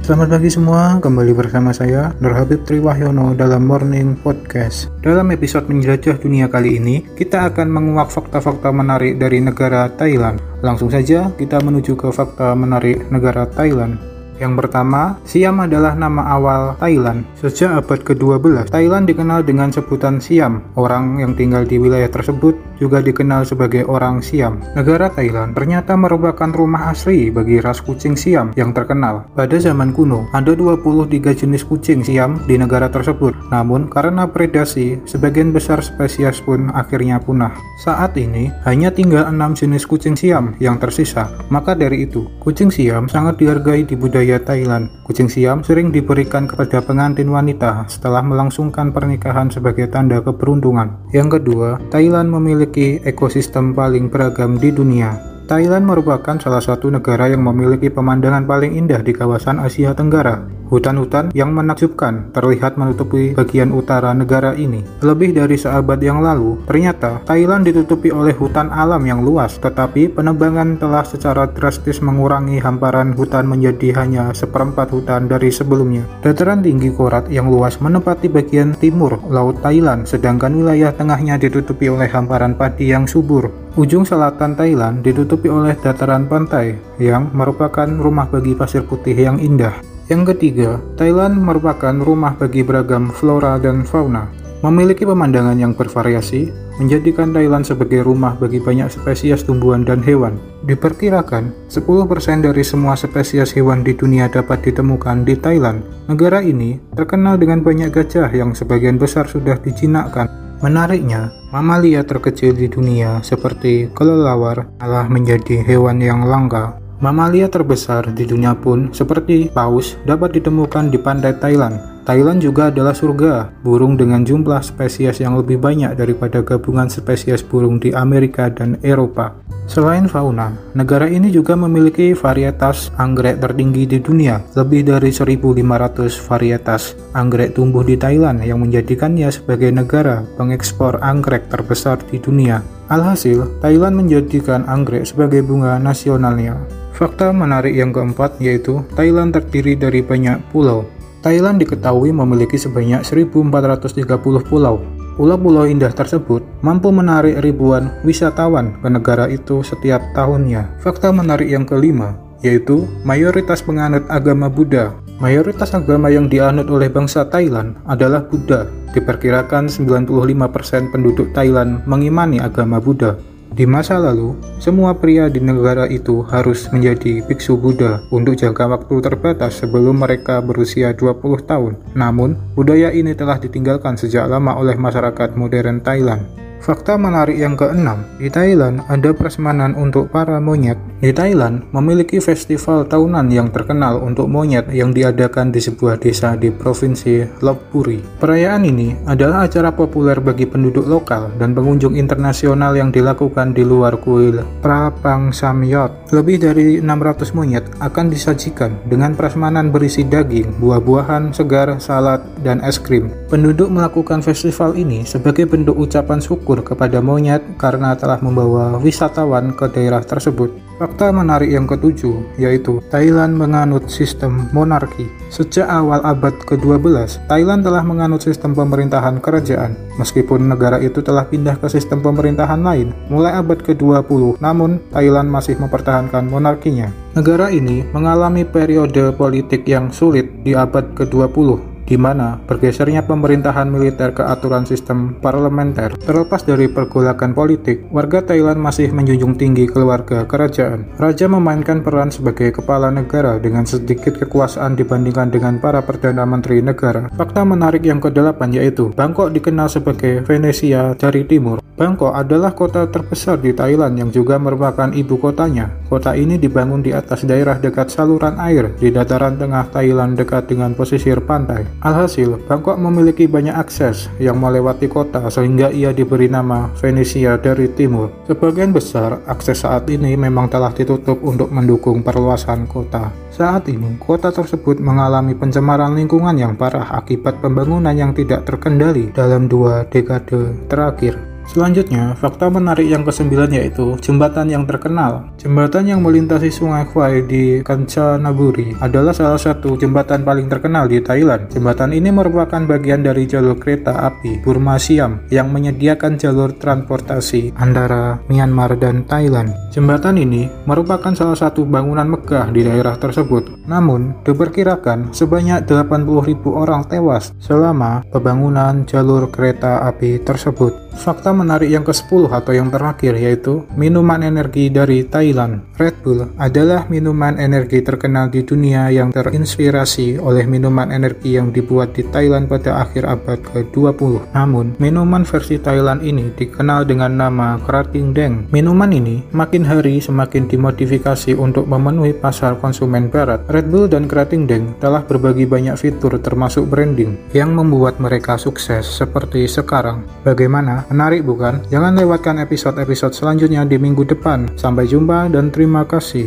Selamat pagi semua, kembali bersama saya Nur Habib Triwahyono dalam Morning Podcast. Dalam episode menjelajah dunia kali ini, kita akan menguak fakta-fakta menarik dari negara Thailand. Langsung saja kita menuju ke fakta menarik negara Thailand. Yang pertama, Siam adalah nama awal Thailand. Sejak abad ke-12, Thailand dikenal dengan sebutan Siam. Orang yang tinggal di wilayah tersebut juga dikenal sebagai orang Siam. Negara Thailand ternyata merupakan rumah asli bagi ras kucing Siam yang terkenal. Pada zaman kuno, ada 23 jenis kucing Siam di negara tersebut. Namun, karena predasi, sebagian besar spesies pun akhirnya punah. Saat ini, hanya tinggal 6 jenis kucing Siam yang tersisa. Maka dari itu, kucing Siam sangat dihargai di budaya budaya Thailand, kucing Siam sering diberikan kepada pengantin wanita setelah melangsungkan pernikahan sebagai tanda keberuntungan. Yang kedua, Thailand memiliki ekosistem paling beragam di dunia. Thailand merupakan salah satu negara yang memiliki pemandangan paling indah di kawasan Asia Tenggara. Hutan-hutan yang menakjubkan terlihat menutupi bagian utara negara ini. Lebih dari seabad yang lalu, ternyata Thailand ditutupi oleh hutan alam yang luas, tetapi penebangan telah secara drastis mengurangi hamparan hutan menjadi hanya seperempat hutan dari sebelumnya. Dataran tinggi Korat yang luas menempati bagian timur Laut Thailand, sedangkan wilayah tengahnya ditutupi oleh hamparan padi yang subur. Ujung selatan Thailand ditutupi oleh dataran pantai yang merupakan rumah bagi pasir putih yang indah. Yang ketiga, Thailand merupakan rumah bagi beragam flora dan fauna. Memiliki pemandangan yang bervariasi, menjadikan Thailand sebagai rumah bagi banyak spesies tumbuhan dan hewan. Diperkirakan, 10% dari semua spesies hewan di dunia dapat ditemukan di Thailand. Negara ini terkenal dengan banyak gajah yang sebagian besar sudah dijinakkan. Menariknya, mamalia terkecil di dunia seperti kelelawar malah menjadi hewan yang langka Mamalia terbesar di dunia pun seperti paus dapat ditemukan di pantai Thailand. Thailand juga adalah surga burung dengan jumlah spesies yang lebih banyak daripada gabungan spesies burung di Amerika dan Eropa. Selain fauna, negara ini juga memiliki varietas anggrek tertinggi di dunia, lebih dari 1.500 varietas anggrek tumbuh di Thailand yang menjadikannya sebagai negara pengekspor anggrek terbesar di dunia. Alhasil, Thailand menjadikan anggrek sebagai bunga nasionalnya. Fakta menarik yang keempat yaitu Thailand terdiri dari banyak pulau. Thailand diketahui memiliki sebanyak 1430 pulau. Pulau-pulau indah tersebut mampu menarik ribuan wisatawan ke negara itu setiap tahunnya. Fakta menarik yang kelima yaitu mayoritas penganut agama Buddha. Mayoritas agama yang dianut oleh bangsa Thailand adalah Buddha. Diperkirakan 95% penduduk Thailand mengimani agama Buddha. Di masa lalu, semua pria di negara itu harus menjadi biksu Buddha untuk jangka waktu terbatas sebelum mereka berusia 20 tahun. Namun, budaya ini telah ditinggalkan sejak lama oleh masyarakat modern Thailand. Fakta menarik yang keenam, di Thailand ada prasmanan untuk para monyet. Di Thailand memiliki festival tahunan yang terkenal untuk monyet yang diadakan di sebuah desa di provinsi Lopburi. Perayaan ini adalah acara populer bagi penduduk lokal dan pengunjung internasional yang dilakukan di luar kuil Prapang Samyot. Lebih dari 600 monyet akan disajikan dengan prasmanan berisi daging, buah-buahan segar, salad, dan es krim. Penduduk melakukan festival ini sebagai bentuk ucapan syukur bersyukur kepada monyet karena telah membawa wisatawan ke daerah tersebut. Fakta menarik yang ketujuh, yaitu Thailand menganut sistem monarki. Sejak awal abad ke-12, Thailand telah menganut sistem pemerintahan kerajaan. Meskipun negara itu telah pindah ke sistem pemerintahan lain mulai abad ke-20, namun Thailand masih mempertahankan monarkinya. Negara ini mengalami periode politik yang sulit di abad ke-20 di mana bergesernya pemerintahan militer ke aturan sistem parlementer. Terlepas dari pergolakan politik, warga Thailand masih menjunjung tinggi keluarga kerajaan. Raja memainkan peran sebagai kepala negara dengan sedikit kekuasaan dibandingkan dengan para perdana menteri negara. Fakta menarik yang kedelapan yaitu Bangkok dikenal sebagai Venesia dari timur. Bangkok adalah kota terbesar di Thailand yang juga merupakan ibu kotanya. Kota ini dibangun di atas daerah dekat saluran air di dataran tengah Thailand dekat dengan pesisir pantai. Alhasil, Bangkok memiliki banyak akses yang melewati kota sehingga ia diberi nama Venesia dari timur. Sebagian besar akses saat ini memang telah ditutup untuk mendukung perluasan kota. Saat ini, kota tersebut mengalami pencemaran lingkungan yang parah akibat pembangunan yang tidak terkendali dalam dua dekade terakhir. Selanjutnya, fakta menarik yang kesembilan yaitu jembatan yang terkenal. Jembatan yang melintasi sungai Kwai di Kanchanaburi adalah salah satu jembatan paling terkenal di Thailand. Jembatan ini merupakan bagian dari jalur kereta api Burma Siam yang menyediakan jalur transportasi antara Myanmar dan Thailand. Jembatan ini merupakan salah satu bangunan megah di daerah tersebut. Namun, diperkirakan sebanyak 80.000 orang tewas selama pembangunan jalur kereta api tersebut. Fakta menarik yang ke-10 atau yang terakhir yaitu minuman energi dari Thailand. Red Bull adalah minuman energi terkenal di dunia yang terinspirasi oleh minuman energi yang dibuat di Thailand pada akhir abad ke-20. Namun, minuman versi Thailand ini dikenal dengan nama Krating Deng. Minuman ini makin hari semakin dimodifikasi untuk memenuhi pasar konsumen barat. Red Bull dan Krating Deng telah berbagi banyak fitur termasuk branding yang membuat mereka sukses seperti sekarang. Bagaimana Menarik bukan? Jangan lewatkan episode-episode selanjutnya di minggu depan. Sampai jumpa dan terima kasih.